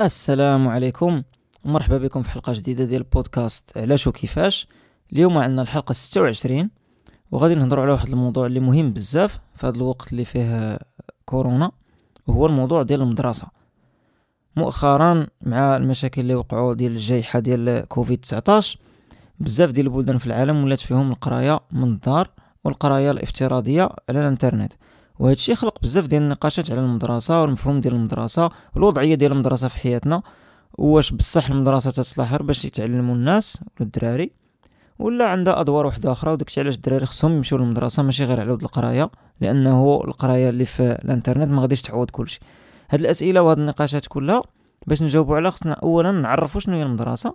السلام عليكم. ومرحبا بكم في حلقة جديدة ديال البودكاست علاش وكيفاش اليوم عندنا الحلقة 26 وغادي نهضروا على واحد الموضوع اللي مهم بزاف في هذا الوقت اللي فيه كورونا وهو الموضوع ديال المدرسة. مؤخرا مع المشاكل اللي وقعوا ديال الجائحة ديال كوفيد 19 بزاف ديال البلدان في العالم ولات فيهم القراية من الدار والقراية الافتراضية على الانترنت. وهذا الشيء خلق بزاف ديال النقاشات على المدرسة والمفهوم ديال المدرسة والوضعية ديال المدرسة في حياتنا. واش بصح المدرسة تتصلح غير باش يتعلموا الناس ولا الدراري ولا عندها أدوار واحدة أخرى؟ وداكشي علاش الدراري خصهم يمشيو للمدرسة ماشي غير على ود القراية لأنه القراية اللي في الإنترنت ما غاديش تعوض كلشي. هاد الأسئلة وهاد النقاشات كلها باش نجاوبوا عليها خصنا اولا نعرفوا شنو هي المدرسة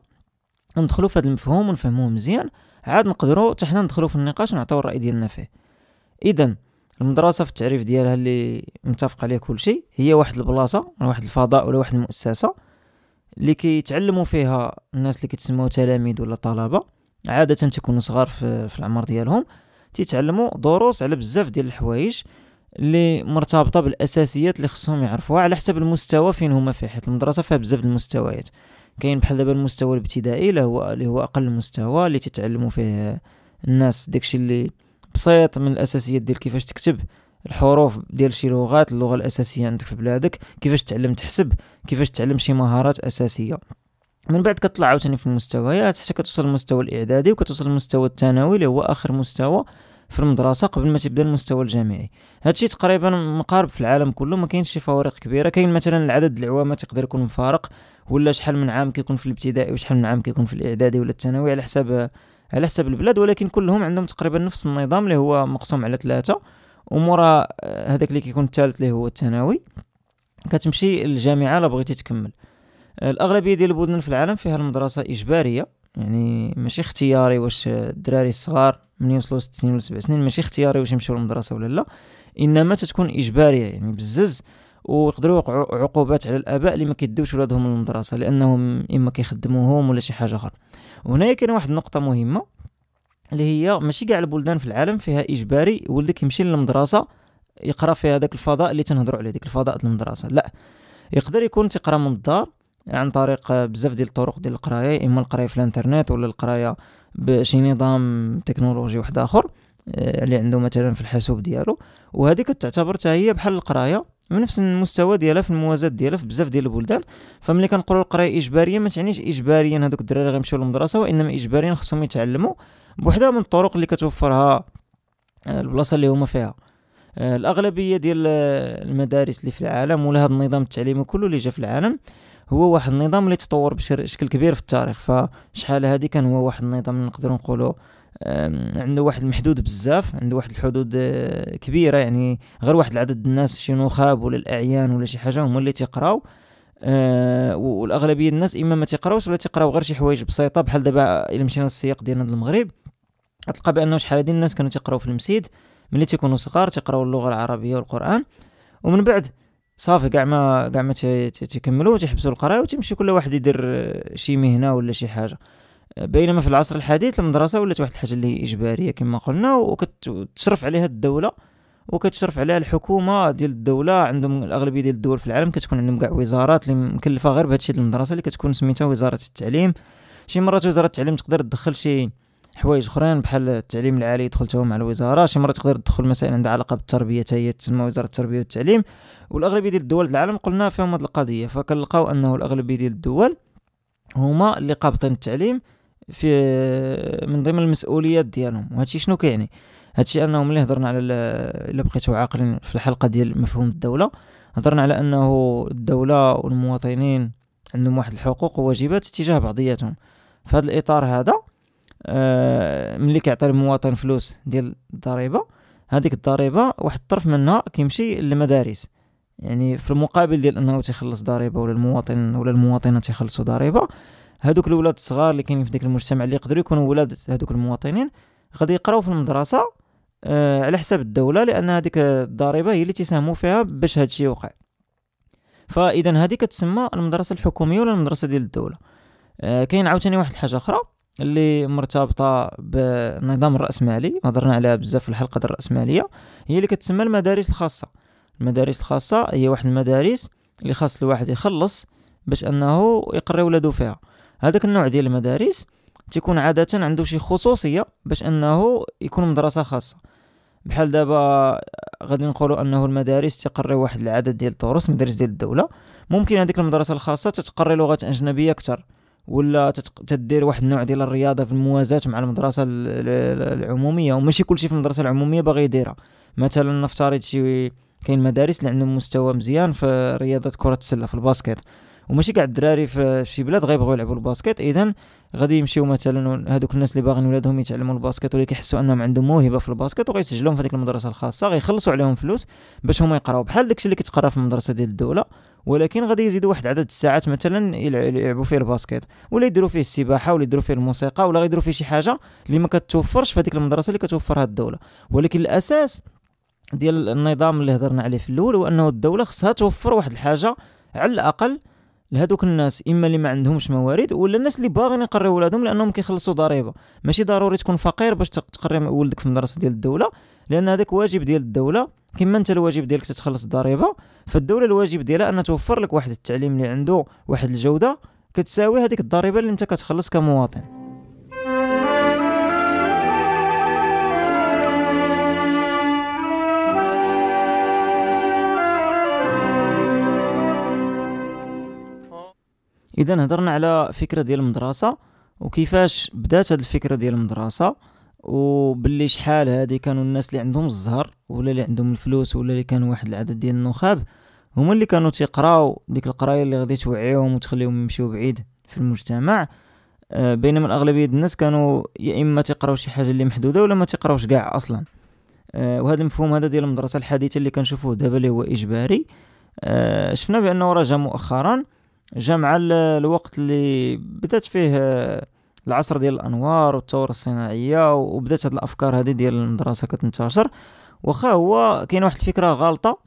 وندخلوا في هذا المفهوم ونفهموه مزيان عاد نقدروا حتى حنا ندخلوا في النقاش ونعطيو الرأي ديالنا فيه. اذا المدرسة في التعريف ديالها اللي متفق عليه كل شيء هي واحد البلاصة واحد الفضاء ولا واحد المؤسسة اللي كيتعلموا فيها الناس اللي كيتسموا تلاميذ ولا طلبة. عادة تيكونوا صغار في, في العمر ديالهم. تيتعلموا دروس على بزاف ديال الحوايج اللي مرتبطة بالأساسيات اللي خصهم يعرفوها على حسب المستوى فين هما فيه حيت المدرسة فيها بزاف المستويات. كاين بحال دابا المستوى الابتدائي اللي هو اللي هو أقل مستوى اللي تيتعلموا فيه الناس داكشي اللي بسيط من الأساسيات ديال كيفاش تكتب الحروف ديال شي لغات اللغة الأساسية عندك في بلادك كيفاش تعلم تحسب كيفاش تعلم شي مهارات أساسية. من بعد كتطلع عاوتاني في المستويات حتى كتوصل للمستوى الإعدادي وكتوصل للمستوى الثانوي اللي هو آخر مستوى في المدرسة قبل ما تبدأ المستوى الجامعي. هادشي تقريبا مقارب في العالم كله ما كاينش شي فوارق كبيرة. كاين مثلا العدد العوامات يقدر يكون مفارق ولا شحال من عام كيكون في الابتدائي وشحال من عام كيكون في الإعدادي ولا الثانوي على حساب على حسب البلاد ولكن كلهم عندهم تقريبا نفس النظام اللي هو مقسوم على ثلاثة. ومورا آه، هذاك اللي كيكون الثالث اللي هو الثانوي. كتمشي للجامعة لا بغيتي تكمل. آه، الأغلبية ديال البلدان في العالم فيها المدرسة إجبارية. يعني ماشي اختياري واش الدراري الصغار من يوصلوا ست سنين ولا سبع سنين ماشي اختياري واش يمشيو للمدرسة ولا لا. إنما تتكون إجبارية يعني بزز. ويقدروا يوقعوا عقوبات على الآباء اللي ما كيدوش ولادهم للمدرسة لأنهم إما كيخدموهم ولا شي حاجة أخرى وهنايا كاين واحد النقطة مهمة اللي هي ماشي كاع البلدان في العالم فيها إجباري ولدك يمشي للمدرسة يقرأ في هذاك الفضاء اللي تنهضروا عليه ديك الفضاء ديال المدرسة. لا يقدر يكون تيقرا من الدار عن طريق بزاف ديال الطرق ديال القراية إما القراية في الإنترنت ولا القراية بشي نظام تكنولوجي واحد آخر آه، اللي عنده مثلا في الحاسوب ديالو. وهذيك تعتبر حتى هي بحال القراية. من نفس المستوى ديالها في الموازات ديالها في بزاف ديال البلدان. فملي كنقولوا القراية إجبارية ما تعنيش إجباريا هذوك الدراري غيمشيو للمدرسة وإنما إجباريا خصهم يتعلموا بوحده من الطرق اللي كتوفرها آه، البلاصة اللي هما فيها. آه، الأغلبية ديال المدارس اللي في العالم ولا هذا النظام التعليمي كله اللي جا في العالم هو واحد النظام اللي تطور بشكل كبير في التاريخ. فشحال هذه كان هو واحد النظام نقدروا نقولوا عنده واحد المحدود بزاف عنده واحد الحدود آه، كبيرة يعني غير واحد العدد الناس شي نخاب ولا الأعيان ولا شي حاجة هما اللي تيقراو. أه والأغلبية الناس إما ما تيقراوش ولا تيقراو غير شي حوايج بسيطة بحال دابا إلا مشينا للسياق ديالنا المغرب غتلقى بأنه شحال هادي الناس كانوا تيقراو في المسيد ملي تيكونوا صغار تيقراو اللغة العربية والقرآن. ومن بعد صافي كاع ما كاع ما تيكملوا تيحبسوا القراية وتيمشي كل واحد يدير آه، شي مهنة ولا شي حاجة. بينما في العصر الحديث المدرسة ولات واحد الحاجة اللي هي إجبارية كما قلنا وكتشرف عليها الدولة وكتشرف عليها الحكومة ديال الدولة عندهم الأغلبية ديال الدول في العالم كتكون عندهم كاع وزارات اللي مكلفة غير بهادشي ديال المدرسة اللي كتكون سميتها وزارة التعليم. شي مرات وزارة التعليم تقدر تدخل شي حوايج أخرين بحال التعليم العالي دخلتها مع الوزارة. شي مرات تقدر تدخل مسائل عندها علاقة بالتربية حتى هي تسمى وزارة التربية والتعليم. والأغلبية ديال الدول العالم قلنا فيهم هذه القضية فكنلقاو أنه الأغلبية ديال الدول هما اللي قابطين التعليم في من ضمن المسؤوليات ديالهم وهادشي شنو كيعني؟ هادشي انه ملي هضرنا على إلا بقيتو عاقلين في الحلقة ديال مفهوم الدولة هضرنا على أنه الدولة والمواطنين عندهم واحد الحقوق وواجبات تجاه بعضياتهم. في هذا الإطار هذا آه ملي كيعطي المواطن فلوس ديال الضريبة هذيك الضريبة واحد الطرف منها كيمشي للمدارس. يعني في المقابل ديال أنه تيخلص ضريبة ولا المواطن ولا المواطنة تيخلصوا ضريبة هذوك الولاد الصغار اللي كاينين في ديك المجتمع اللي يقدروا يكونوا ولاد هذوك المواطنين غادي يقراو في المدرسة آه على حساب الدولة لأن هذيك الضريبة هي اللي تساهموا فيها باش هذا الشيء يوقع. فإذا هذه كتسمى المدرسة الحكومية ولا المدرسة ديال الدولة. آه كاين عاوتاني واحد الحاجة أخرى اللي مرتبطة بالنظام الرأسمالي هضرنا عليها بزاف في الحلقة ديال الرأسمالية هي اللي كتسمى المدارس الخاصة. المدارس الخاصة هي واحد المدارس اللي خاص الواحد يخلص باش أنه يقري ولادو فيها. هذاك النوع ديال المدارس تيكون عادة عنده شي خصوصية باش أنه يكون مدرسه خاصة. بحال دابا غادي نقولوا أنه المدارس تقري واحد العدد ديال الدروس مدارس ديال الدولة. ممكن هذيك المدرسة الخاصة تتقري لغات أجنبية أكثر ولا تدير واحد النوع ديال الرياضة في الموازاة مع المدرسة العمومية. وماشي كلشي في المدرسة العمومية باغي يديرها. مثلا نفترض شي كاين مدارس اللي عندهم مستوى مزيان في رياضة كرة السلة في ال basket وماشي كاع الدراري في شي بلاد غيبغيو يلعبوا ال basket إذا غادي يمشيو مثلا هذوك الناس اللي باغيين ولادهم يتعلموا ال basket ولا كيحسوا أنهم عندهم موهبة في ال basket وغيسجلوهم في هذيك المدرسة الخاصة غيخلصوا عليهم فلوس باش هما يقراو. بحال داكشي اللي كتقرا في المدرسة ديال الدولة ولكن غادي يزيدوا واحد عدد الساعات مثلا يلعبوا فيه ال basket ولا يديروا فيه السباحة ولا يديروا فيه الموسيقى ولا يديروا فيه شي حاجة اللي ما كتوفرش في هذيك المدرسة اللي كتوفرها الدولة. ولكن الأساس ديال النظام اللي هضرنا عليه في الأول هو أنه الدولة خصها توفر واحد الحاجة على الأقل لهذوك الناس إما اللي ما عندهمش موارد ولا الناس اللي باغيين يقريو ولادهم لأنهم كيخلصوا ضريبة. ماشي ضروري تكون فقير باش تقري ولدك في مدرسة ديال الدولة لأن هذاك واجب ديال الدولة. كما أنت الواجب ديالك تتخلص الضريبة فالدولة الواجب ديالها ان توفر لك واحد التعليم اللي عنده واحد الجودة كتساوي هذيك الضريبة اللي أنت كتخلص كمواطن. إذا هضرنا على فكرة ديال المدرسة وكيفاش بدات هذه الفكرة ديال المدرسة وباللي شحال هادي كانوا الناس اللي عندهم الزهر ولا اللي عندهم الفلوس ولا اللي كانوا واحد العدد ديال النخاب هما اللي كانوا تيقراو ديك القراية اللي غادي توعيهم وتخليهم يمشيو بعيد في المجتمع. آه، بينما الأغلبية الناس كانوا يا إما تيقراو شي حاجة اللي محدودة ولا ما تيقراوش كاع أصلا. آه، وهذا المفهوم هذا ديال المدرسة الحديثة اللي كنشوفوه دابا اللي هو إجباري. آه، شفنا بانه جا مؤخرا جا مع الوقت اللي بدأت فيه العصر ديال الأنوار والثورة الصناعية وبدأت هاد الأفكار هذه ديال المدرسة كتنتشر. واخا هو كاين واحد الفكرة غلطه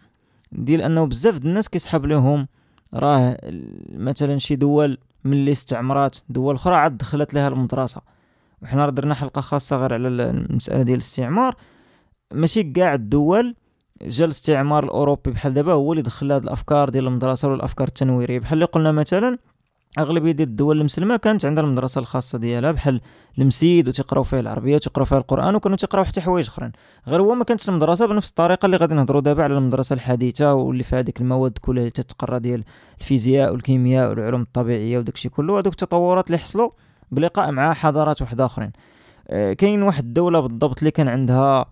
ديال أنه بزاف الناس كيسحب لهم راه مثلا شي دول من اللي استعمرات دول أخرى عاد دخلت لها المدرسة. وحنا درنا حلقة خاصة غير على المسألة ديال الاستعمار. ماشي كاع الدول جا الاستعمار الأوروبي بحال دابا هو اللي دخل هاد الأفكار ديال المدرسة والافكار التنويرية. بحال اللي قلنا مثلا أغلبية ديال الدول المسلمة كانت عندها المدرسة الخاصة ديالها بحال المسيد وتقراو فيه العربية وتقراو فيها القرآن وكانوا تقراو حتى حوايج أخرين. غير هو ما كانتش المدرسة بنفس الطريقة اللي غادي نهضروا دابا على المدرسة الحديثة واللي فيها ديك المواد كلها اللي تتقرا ديال الفيزياء والكيمياء والعلوم الطبيعية وداكشي كله. هذوك التطورات اللي حصلوا بلقاء مع حضارات واحدة أخرين. آه، كاين واحد الدولة بالضبط اللي كان عندها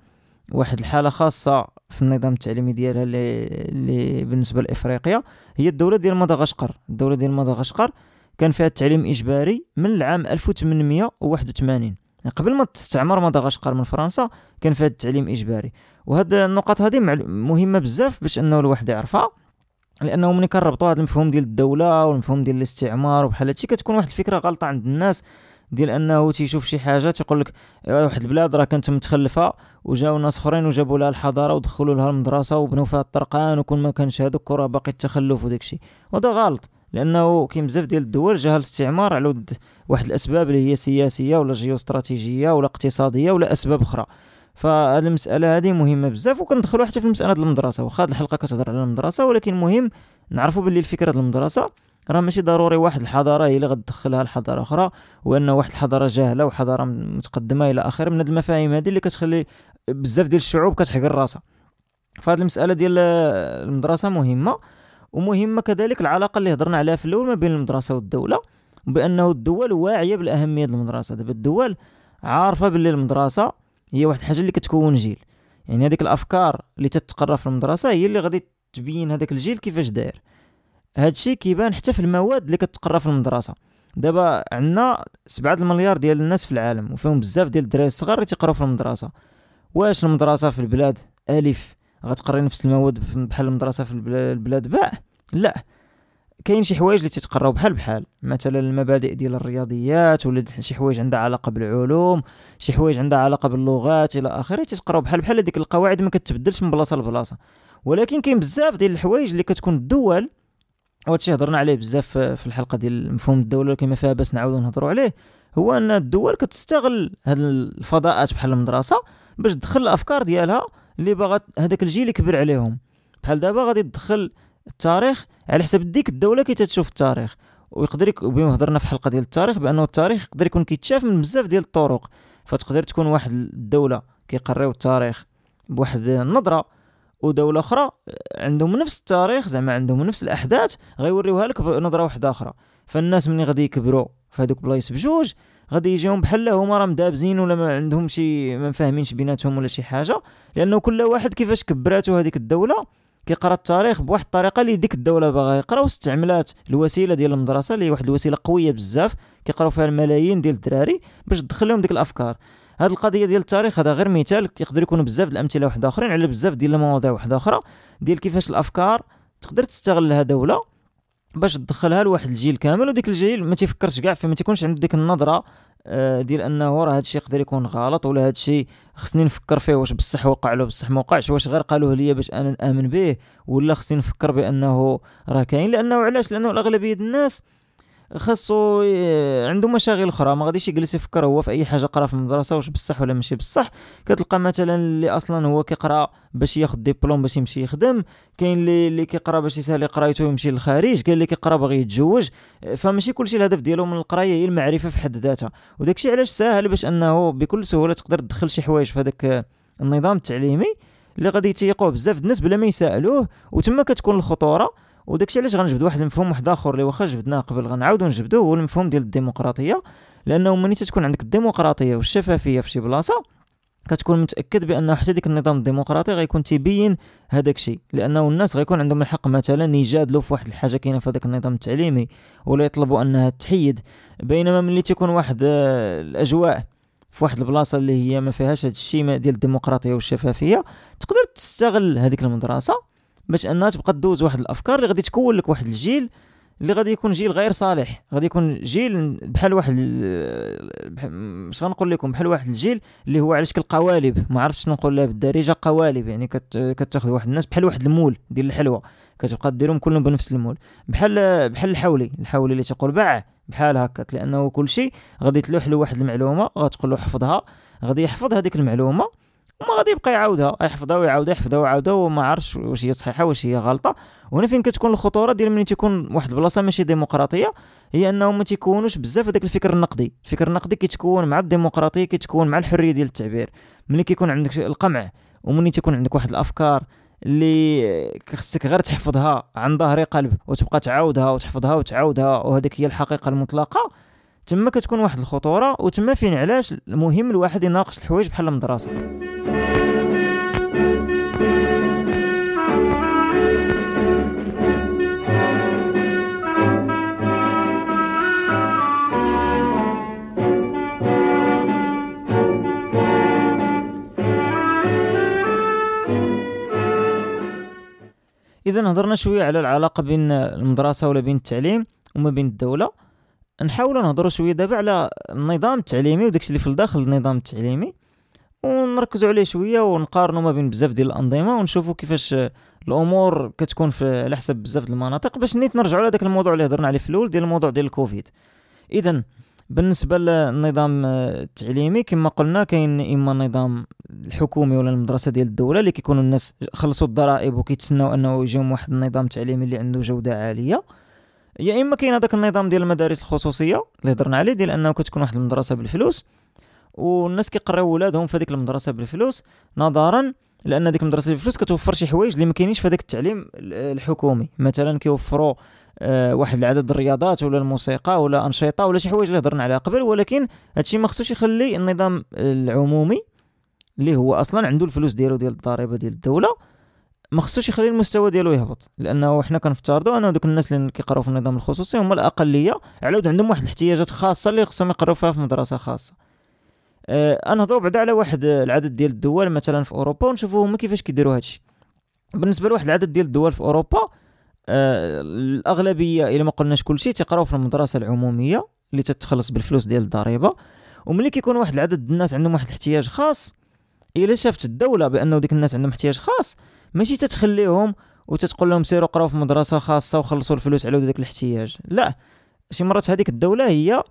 واحد الحالة خاصة في النظام التعليمي ديالها اللي, اللي بالنسبة لإفريقيا هي الدولة ديال مدغشقر. الدولة ديال مدغشقر كان فيها التعليم إجباري من العام 1881 يعني قبل ما تستعمر مدغشقر من فرنسا كان فيها التعليم إجباري. وهاد النقط هذه مهمة بزاف باش أنه الواحد يعرفها لأنه ملي كنربطوا هذا المفهوم ديال الدولة والمفهوم ديال الاستعمار وبحال هادشي كتكون واحد الفكرة غلطة عند الناس ديال أنه تيشوف شي حاجة تيقول لك واحد البلاد راه كانت متخلفة وجاو ناس أخرين وجابوا لها الحضارة ودخلوا لها المدرسة وبنوا فيها الطرقان وكون ما كانش هذوك راه باقي التخلف وداك الشيء. وهذا غلط لأنه كاين بزاف ديال الدول جاها الاستعمار على ود واحد الأسباب اللي هي سياسية ولا جيوستراتيجية ولا اقتصادية ولا أسباب أخرى. فهذه المسألة هذه مهمة بزاف وكندخلوا حتى في ديال المدرسة واخا هذه الحلقة كتهضر على المدرسة ولكن مهم نعرفوا باللي الفكرة ديال المدرسة راه ماشي ضروري واحد الحضارة هي اللي غتدخلها الحضاره أخرى وأن واحد الحضارة جاهلة وحضارة متقدمة إلى آخره من هذه المفاهيم هذه اللي كتخلي بزاف ديال الشعوب كتحقر راسها. فهاد المسألة ديال المدرسة مهمة ومهمة كذلك العلاقة اللي هضرنا عليها في الأول ما بين المدرسة والدولة بأنه الدول واعية بالأهمية المدرسة. دابا الدول عارفة باللي المدرسة هي واحد الحاجة اللي كتكون جيل. يعني هذيك الأفكار اللي تتقرا في المدرسة هي اللي غادي تبين هذاك الجيل كيفاش داير. هادشي كيبان حتى في المواد اللي كتقرا في المدرسة. دابا عندنا سبعة المليار ديال الناس في العالم وفيهم بزاف ديال الدراري الصغار اللي تيقراو في المدرسة. واش المدرسة في البلاد؟ ألف. غتقرى نفس المواد بحال المدرسة في البلاد؟ باء لا. كاين شي حوايج اللي تتقراو بحال بحال. مثلا المبادئ ديال الرياضيات ولا شي حوايج عندها علاقة بالعلوم شي حوايج عندها علاقة باللغات إلى آخره تتقراو بحال بحال هذيك القواعد ما كتبدلش من بلاصة لبلاصة. ولكن كاين بزاف ديال الحوايج اللي كتكون الدول وهادشي هضرنا عليه بزاف في الحلقة ديال مفهوم الدولة كما فيها باس نعاودو نهضروا عليه هو أن الدول كتستغل هاد الفضاءات بحال المدرسة باش تدخل الأفكار ديالها اللي باغا هذاك الجيل يكبر عليهم. بحال دابا غادي تدخل التاريخ على حسب ديك الدولة كي تتشوف التاريخ. ويقدر بما هضرنا في الحلقة ديال التاريخ بأنه التاريخ يقدر يكون كيتشاف من بزاف ديال الطرق. فتقدر تكون واحد الدولة كيقريو التاريخ بواحد النظرة ودولة أخرى عندهم نفس التاريخ زعما عندهم نفس الأحداث غيوريوها لك بنظرة واحدة أخرى. فالناس ملي غادي يكبروا في هذوك بلايص بجوج غادي يجيهم بحال هما راه مدابزين ولا ما عندهم شي ما فاهمينش بيناتهم ولا شي حاجة. لأنه كل واحد كيفاش كبراتو هذيك الدولة كيقرأ التاريخ بواحد الطريقة اللي ديك الدولة باغا يقرأ واستعملات الوسيلة ديال المدرسة اللي هي واحد الوسيلة قوية بزاف. كيقرأو فيها الملايين ديال الدراري باش تدخل لهم ديك الأفكار. هاد القضية ديال التاريخ هذا غير مثال يقدر يكونوا بزاف الأمثلة واحدة آخرين على بزاف ديال المواضيع واحدة أخرى ديال كيفاش الأفكار تقدر تستغلها دولة. باش تدخلها لواحد الجيل كامل وديك الجيل ما تيفكرش كاع فما تيكونش عنده ديك النظرة آه، ديال أنه راه هادشي يقدر يكون غلط ولا هادشي خصني نفكر فيه واش بصح وقع له بصح ما وقعش. واش غير قالوه ليا باش أنا نآمن به ولا خصني نفكر بأنه راه كاين؟ لأنه علاش؟ لأنه الأغلبية الناس خاصو عنده مشاغل أخرى ما غاديش يجلس يفكر هو في أي حاجة قرا في المدرسة واش بصح ولا ماشي بصح. كتلقى مثلا اللي أصلا هو كيقرأ باش ياخذ ديبلوم باش يمشي يخدم. كاين اللي اللي كيقرأ باش يسالي قرايته ويمشي للخارج. كاين اللي كيقرأ باغي يتزوج. فماشي كلشي الهدف ديالو من القراية هي المعرفة في حد ذاتها. وداكشي علاش ساهل باش أنه بكل سهولة تقدر تدخل شي حوايج في هذاك النظام التعليمي اللي غادي يتيقوه بزاف. الناس بلا ما يسألوه وتما كتكون الخطورة. وداكشي علاش غنجبد واحد المفهوم واحد آخر اللي واخا جبدناه قبل غنعاودو نجبدوه هو المفهوم ديال الديمقراطية. لأنه ملي تكون عندك الديمقراطية والشفافية في شي بلاصة كتكون متأكد بانه حتى ديك النظام الديمقراطي غيكون تيبين هذاك الشيء. لأنه الناس غيكون عندهم الحق مثلا يجادلوا في واحد الحاجة كاينة في هذاك النظام التعليمي ولا يطلبوا أنها تحيد. بينما ملي تكون واحد آه، الأجواء في واحد البلاصة اللي هي ما فيهاش هذا الشيء ديال الديمقراطية والشفافية تقدر تستغل هذيك المدرسة. باش أنها تبقى تدوز واحد الأفكار اللي غادي تكون لك واحد الجيل اللي غادي يكون جيل غير صالح. غادي يكون جيل بحال واحد باش غنقول لكم بحال واحد الجيل اللي هو على شكل قوالب ما عرفتش شنو نقول لها بالدارجه قوالب يعني كت... كتاخذ واحد الناس بحال واحد المول ديال الحلوى. كتبقى ديرهم كلهم بنفس المول. بحال بحال الحولي. الحولي اللي تقول باع بحال هكاك. لأنه كل شيء غادي تلوح له واحد المعلومة غتقول له حفظها. غادي يحفظ هذيك المعلومة. وما غادي يبقى يعاودها. يحفظها ويعاودها يحفظها ويعاودها وما عارفش واش هي صحيحة واش هي غلطة. وهنا فين كتكون الخطورة ديال ملي تيكون واحد البلاصة ماشي ديمقراطية هي انه ما تيكونوش بزاف هذاك الفكر النقدي. الفكر النقدي كيتكون مع الديمقراطية كيتكون مع الحرية ديال التعبير. ملي كيكون عندك القمع وملي تيكون عندك واحد الأفكار اللي خصك غير تحفظها عن ظهر قلب وتبقى تعاودها وتحفظها وتعاودها وهذيك هي الحقيقة المطلقة تما كتكون واحد الخطورة وتما فين علاش المهم الواحد يناقش الحوايج بحال المدرسة. إذا هضرنا شوية على العلاقة بين المدرسة ولا بين التعليم وما بين الدولة. نحاولوا نهضروا شوية دابا على النظام التعليمي وداكشي اللي في الداخل النظام التعليمي. ونركزوا عليه شوية ونقارنوا ما بين بزاف ديال الأنظمة ونشوفوا كيفاش الأمور كتكون في على حسب بزاف المناطق باش نيت نرجعوا لهذاك الموضوع اللي هضرنا عليه في الأول ديال الموضوع ديال الكوفيد. اذا بالنسبة للنظام التعليمي كما قلنا كاين إما النظام الحكومي ولا المدرسة ديال الدولة اللي كيكونوا الناس خلصوا الضرائب وكيتسناو أنه يجيهم واحد النظام التعليمي اللي عنده جودة عالية. يا إما كاين هذاك النظام ديال المدارس الخصوصية اللي هضرنا عليه ديال أنه كتكون واحد المدرسة بالفلوس والناس كيقراو ولادهم في هذيك المدرسة بالفلوس نظرا لأن ديك المدرسة بالفلوس كتوفر شي حوايج اللي ما كاينينش في هذاك التعليم الحكومي. مثلا كيوفروا واحد العدد الرياضات ولا الموسيقى ولا أنشطة ولا شي حوايج اللي هضرنا عليها قبل ولكن هادشي ما خصوش يخلي النظام العمومي اللي هو أصلا عنده الفلوس ديالو ديال الضريبة ديال الدولة ما خصوش يخلي المستوى ديالو يهبط لأنه حنا كنفترضوا ان دوك الناس اللي كيقراو في النظام الخصوصي هما الأقلية على عندهم واحد الاحتياجات خاصة اللي خصهم يقراو فيها في مدرسة خاصة. آه نهضروا بعدا على واحد العدد ديال الدول مثلا في أوروبا ونشوفوا هما كيفاش كيديروا هادشي. بالنسبة لواحد العدد ديال الدول في أوروبا آه الأغلبية الا ما قلناش كلشي تيقراو في المدرسة العمومية اللي تتخلص بالفلوس ديال الضريبة. وملي كيكون واحد العدد الناس عندهم واحد الاحتياج خاص إلا شافت الدولة بأنه ديك الناس عندهم احتياج خاص ماشي تتخليهم وتتقول لهم سيروا قراو في مدرسة خاصة وخلصوا الفلوس على ذاك الاحتياج. لا شي مرات هذيك الدولة هي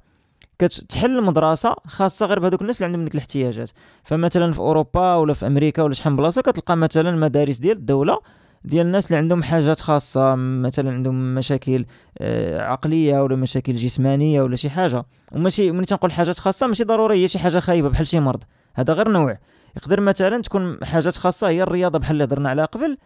كتحل مدرسه خاصة غير بهذوك الناس اللي عندهم ديك الاحتياجات. فمثلا في أوروبا ولا في أمريكا ولا شحال من بلاصة كتلقى مثلا مدارس ديال الدولة ديال الناس اللي عندهم حاجات خاصة مثلا عندهم مشاكل آه، عقلية ولا مشاكل جسمانية ولا شي حاجة. وماشي ملي تنقول حاجات خاصة ماشي ضروري هي شي حاجة خايبة بحال شي مرض. هذا غير نوع. يقدر مثلا تكون حاجات خاصة هي الرياضة بحال اللي هضرنا عليها قبل.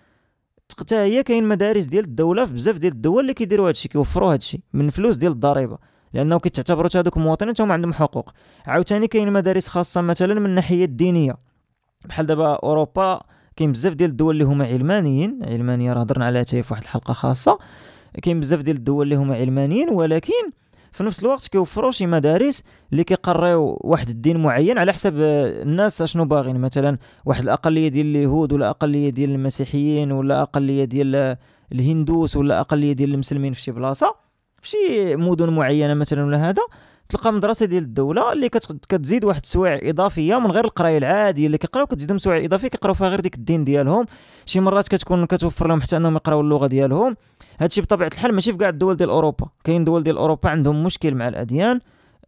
حتى هي كاين مدارس ديال الدولة في بزاف ديال الدول اللي كيديروا هذا الشيء كيوفروا هذا الشيء من فلوس ديال الضريبة. لأنه كيتعتبروا هذوك المواطنين هم عندهم حقوق. عاوتاني كاين مدارس خاصة مثلا من الناحية الدينية. بحال دابا أوروبا كاين بزاف ديال الدول اللي هما علمانيين علمانية راه هضرنا عليها في واحد الحلقة خاصة. كاين بزاف ديال الدول اللي هما علمانيين ولكن في نفس الوقت كيوفروا شي مدارس اللي كيقريو واحد الدين معين على حسب الناس اشنو باغين مثلا واحد الأقلية ديال اليهود ولا أقلية ديال المسيحيين ولا أقلية ديال الهندوس ولا أقلية ديال المسلمين في شي بلاصة في شي مدن معينة مثلا ولا هذا. تلقى مدرسة ديال الدولة اللي كتزيد واحد السوايع إضافية من غير القراية العادية اللي كيقراو كتزيدهم سوايع إضافية كيقراو فيها غير ديك الدين ديالهم. شي مرات كتكون كتوفر لهم حتى أنهم يقراو اللغة ديالهم. هادشي بطبيعة الحال ماشي في كاع الدول ديال أوروبا. كاين دول ديال أوروبا عندهم مشكل مع الأديان.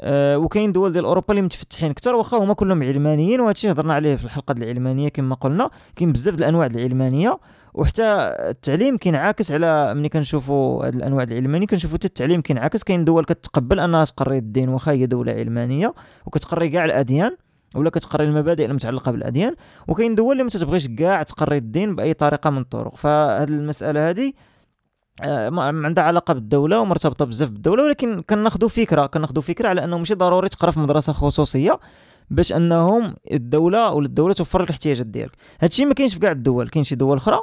أه وكاين دول ديال أوروبا اللي متفتحين أكثر واخا هما كلهم علمانيين وهادشي هضرنا عليه في الحلقة ديال العلمانية كما قلنا. كاين بزاف ديال الأنواع العلمانية وحتى التعليم كينعكس على ملي كنشوفوا هاد الأنواع العلمانية. كنشوفوا حتى التعليم كينعكس كاين دول كتقبل أنها تقري الدين واخا هي دولة علمانية وكتقري كاع الأديان ولا كتقري المبادئ المتعلقة بالأديان. وكاين دول اللي ما تتبغيش كاع تقري الدين بأي طريقة من الطرق. فهاد المسألة هذه عندها علاقة بالدولة ومرتبطة بزاف بالدولة ولكن كناخذوا فكرة كناخذوا فكرة على أنه ماشي ضروري تقرا في مدرسة خصوصية باش أنهم الدولة ولا الدولة توفر لك الاحتياجات ديالك. هادشي ما كاينش في كاع الدول كاين شي دول أخرى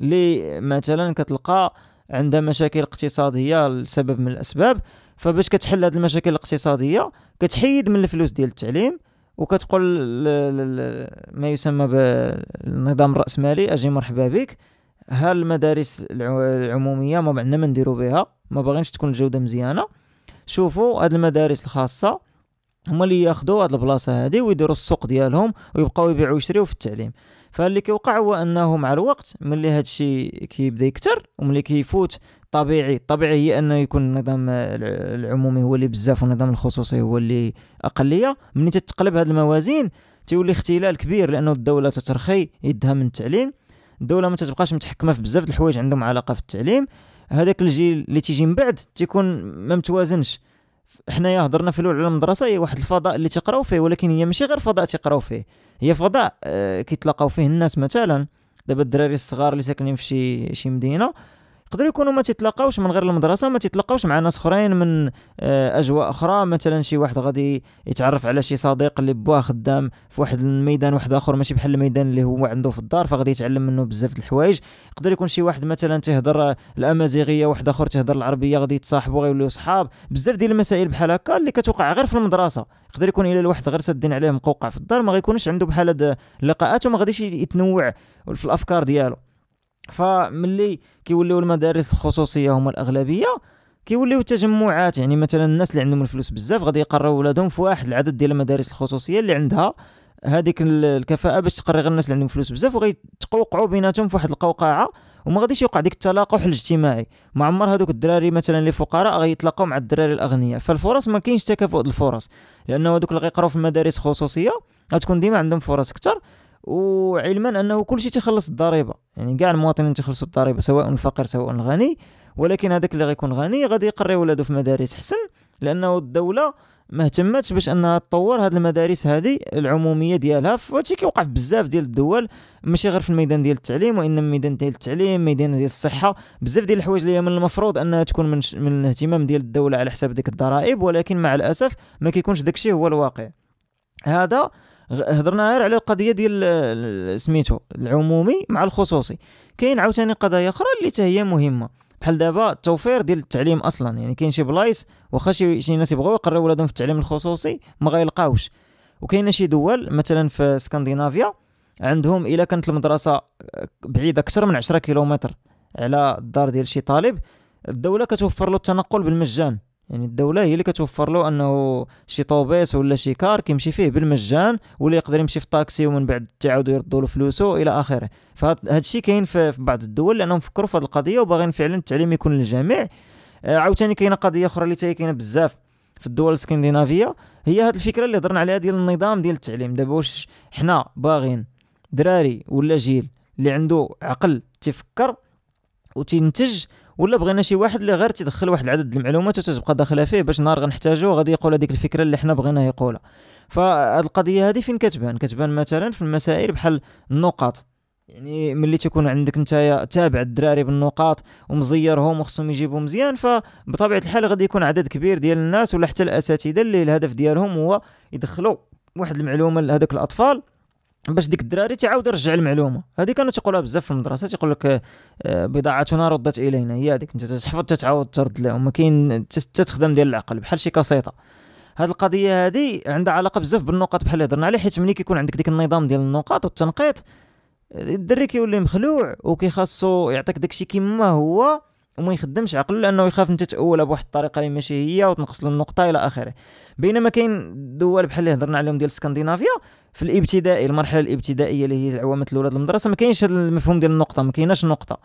اللي مثلا كتلقى عندها مشاكل اقتصادية لسبب من الأسباب فباش كتحل هذه المشاكل الاقتصادية كتحيد من الفلوس ديال التعليم وكتقول ما يسمى بالنظام الرأسمالي أجي مرحبا بك. ها المدارس العمومية ما عندنا ما نديرو بها ما باغينش تكون الجودة مزيانة. شوفوا هاد المدارس الخاصة هما اللي ياخذوا هاد البلاصة هادي ويديروا السوق ديالهم ويبقاو يبيعوا ويشريو في التعليم. فاللي كيوقع هو أنه مع الوقت ملي هاد الشيء كيبدا يكثر وملي كيفوت طبيعي الطبيعي هي أنه يكون النظام العمومي هو اللي بزاف والنظام الخصوصي هو اللي أقلية. ملي تتقلب هاد الموازين تيولي اختلال كبير لأنه الدولة تترخي يدها من التعليم. الدولة ما تتبقاش متحكمه في بزاف الحوايج عندهم علاقه في التعليم. هذاك الجيل اللي تيجي من بعد تيكون ما متوازنش. حنايا هضرنا في الأول على المدرسة هي واحد الفضاء اللي تيقراو فيه ولكن هي ماشي غير فضاء تيقراو فيه. هي فضاء آه كيتلاقاو فيه الناس مثلا. دابا الدراري الصغار اللي ساكنين في شي شي مدينة يقدروا يكونوا ما تيتلاقاوش من غير المدرسة ما تيتلاقاوش مع ناس أخرين من آه، أجواء أخرى. مثلا شي واحد غادي يتعرف على شي صديق اللي بواه خدام في واحد الميدان واحد آخر ماشي بحال الميدان اللي هو عنده في الدار فغادي يتعلم منه بزاف د الحوايج. يقدر يكون شي واحد مثلا تيهضر الأمازيغية واحد آخر تيهضر العربية غادي يتصاحبوا غيوليو صحاب. بزاف ديال المسائل بحال هكا اللي كتوقع غير في المدرسة. يقدر يكون إلا الواحد غير سادين عليه مقوقع في الدار ما غيكونش عنده بحال هاد اللقاءات وما غاديش يتنوع في الأفكار ديالو. فملي كيوليو المدارس الخصوصية هما الأغلبية كيوليو تجمعات يعني مثلا الناس اللي عندهم الفلوس بزاف غادي يقروا ولادهم في واحد العدد ديال المدارس الخصوصية اللي عندها. هذيك الكفاءة باش تقري غير الناس اللي عندهم فلوس بزاف وغيتقوقعوا بيناتهم في واحد القوقعة وما غاديش يوقع ديك التلاقح الاجتماعي. ما عمر هذوك الدراري مثلا اللي فقراء غيتلاقاو مع الدراري الأغنياء. فالفرص ما كاينش تكافؤ الفرص لأنه هذوك اللي غيقراو في المدارس خصوصيه غتكون ديما عندهم فرص أكثر. وعلما أنه كل شيء تيخلص الضريبة. يعني كاع المواطنين تيخلصوا الضريبة سواء الفقير سواء الغني. ولكن هذاك اللي غيكون غني غادي يقري ولادو في مدارس حسن لأنه الدولة ما اهتمتش باش أنها تطور هذه المدارس هذه العمومية ديالها. وهادشي كيوقع في بزاف ديال الدول ماشي غير في الميدان ديال التعليم وإنما ميدان ديال التعليم ميدان ديال الصحة. بزاف ديال الحوايج اللي من المفروض أنها تكون من, من الاهتمام ديال الدولة على حساب ديك الضرائب. ولكن مع الأسف ما كيكونش داكشي هو الواقع. هذا هضرنا غير على القضية ديال سميتو العمومي مع الخصوصي. كاين عاوتاني قضايا أخرى اللي حتى هي مهمة. بحال دابا التوفير ديال التعليم أصلا يعني كاين شي بلايص واخا شي ناس يبغيو يقراو ولادهم في التعليم الخصوصي ما غيلقاوش. وكاينة شي دول مثلا في اسكندنافيا عندهم إلا كانت المدرسة بعيدة أكثر من 10 كيلومتر على الدار ديال شي طالب الدولة كتوفر له التنقل بالمجان. يعني الدولة هي اللي كتوفر له أنه شي طوبيس ولا شي كار كيمشي فيه بالمجان ولا يقدر يمشي في طاكسي ومن بعد تعاودوا يردوا له فلوسه إلى آخره. فهذا الشيء كاين في بعض الدول لأنهم فكروا في هذه القضية وباغيين فعلا التعليم يكون للجميع. آه، عاوتاني كاينة قضية أخرى اللي كاينة بزاف في الدول الإسكندنافية هي هذه الفكرة اللي هضرنا عليها ديال النظام ديال التعليم. دابا واش حنا باغيين دراري ولا جيل اللي عنده عقل تفكر وتنتج ولا بغينا شي واحد اللي غير تيدخل واحد العدد المعلومات وتتبقى داخلة فيه باش نهار غنحتاجو غادي يقول هذيك الفكرة اللي حنا بغينا يقولها. فهاد القضية هذه فين كتبان؟ كتبان مثلا في المسائل بحال النقاط. يعني ملي تكون عندك نتايا تابع الدراري بالنقاط ومزيرهم وخصهم يجيبوا مزيان فبطبيعة الحال غادي يكون عدد كبير ديال الناس ولا حتى الأساتذة اللي الهدف ديالهم هو يدخلوا واحد المعلومة لهذوك الأطفال باش ديك الدراري تعاود يرجع المعلومة. هذه كانوا تيقولوها بزاف في المدرسة تيقول لك آه، بضاعتنا ردت إلينا. هي هذيك أنت تحفظ تتعاود ترد لهم. ما كاين تستخدم ديال العقل بحال شي كاسيطة. هذه القضية هذه عندها علاقة بزاف بالنقاط بحال اللي هضرنا عليه حيت ملي كيكون عندك ديك النظام ديال النقاط والتنقيط الدري كيولي مخلوع وكيخاصو يعطيك داكشي كيما هو. وما يخدمش عقله لأنه يخاف أنت تاولها بواحد الطريقة اللي ماشي هي وتنقص له النقطة إلى آخره. بينما كاين دول بحال اللي هضرنا عليهم ديال اسكندنافيا في الإبتدائي المرحلة الإبتدائية اللي هي 6 أعوام الأولى د المدرسة ما كاينش هذا المفهوم ديال النقطة ما كايناش النقطه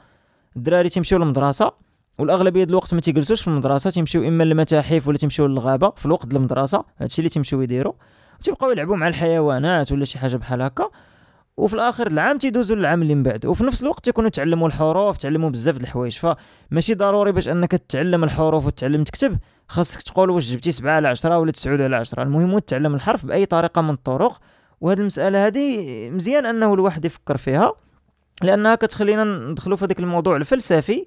الدراري تيمشيو للمدرسة والأغلبية ديال الوقت ما تيجلسوش في المدرسة تيمشيو إما للمتاحف ولا تيمشيو للغابة في الوقت المدرسة. هادشي اللي تيمشيو يديروا وتيبقاو يلعبوا مع الحيوانات ولا شي حاجة بحال هكا. وفي الآخر العام تيدوزوا للعام اللي من بعد. وفي نفس الوقت تيكونوا تعلموا الحروف تعلموا بزاف د الحوايج. فماشي ضروري باش أنك تتعلم الحروف وتتعلم تكتب. خاصك تقول واش جبتي 7 على 10 ولا 9 على 10 المهم هو تتعلم الحرف بأي طريقة من الطرق. وهذه المسألة هذه مزيان أنه الواحد يفكر فيها لأنها كتخلينا ندخلوا في هذاك الموضوع الفلسفي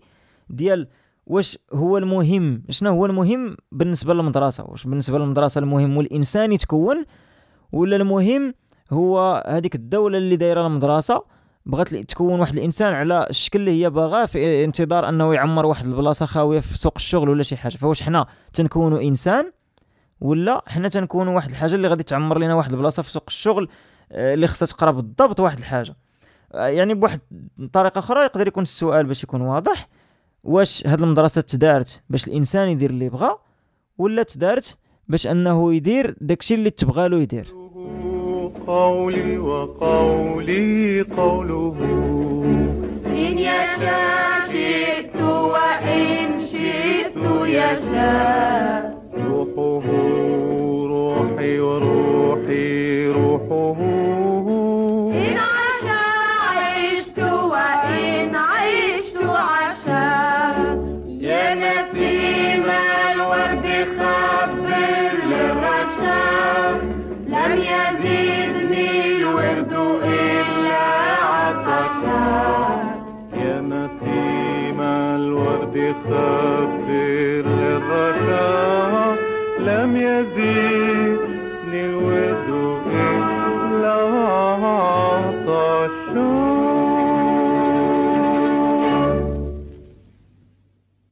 ديال واش هو المهم شنو هو المهم بالنسبة للمدرسة؟ واش بالنسبة للمدرسة المهم هو الانسان يتكون ولا المهم هو هذيك الدولة اللي دايرة المدرسة بغات تكون واحد الإنسان على الشكل اللي هي باغاه في انتظار أنه يعمر واحد البلاصة خاوية في سوق الشغل ولا شي حاجة. فواش حنا تنكونوا إنسان ولا حنا تنكونوا واحد الحاجة اللي غادي تعمر لنا واحد البلاصة في سوق الشغل آه، اللي خصها تقرا بالضبط واحد الحاجة. آه، يعني بواحد الطريقة أخرى يقدر يكون السؤال باش يكون واضح واش هاد المدرسة تدارت باش الإنسان يدير اللي بغا ولا تدارت باش أنه يدير داكشي اللي تبغى له يدير. قولي وقولي قوله. إن يشاء شئت وإن شئت يشاء. روحه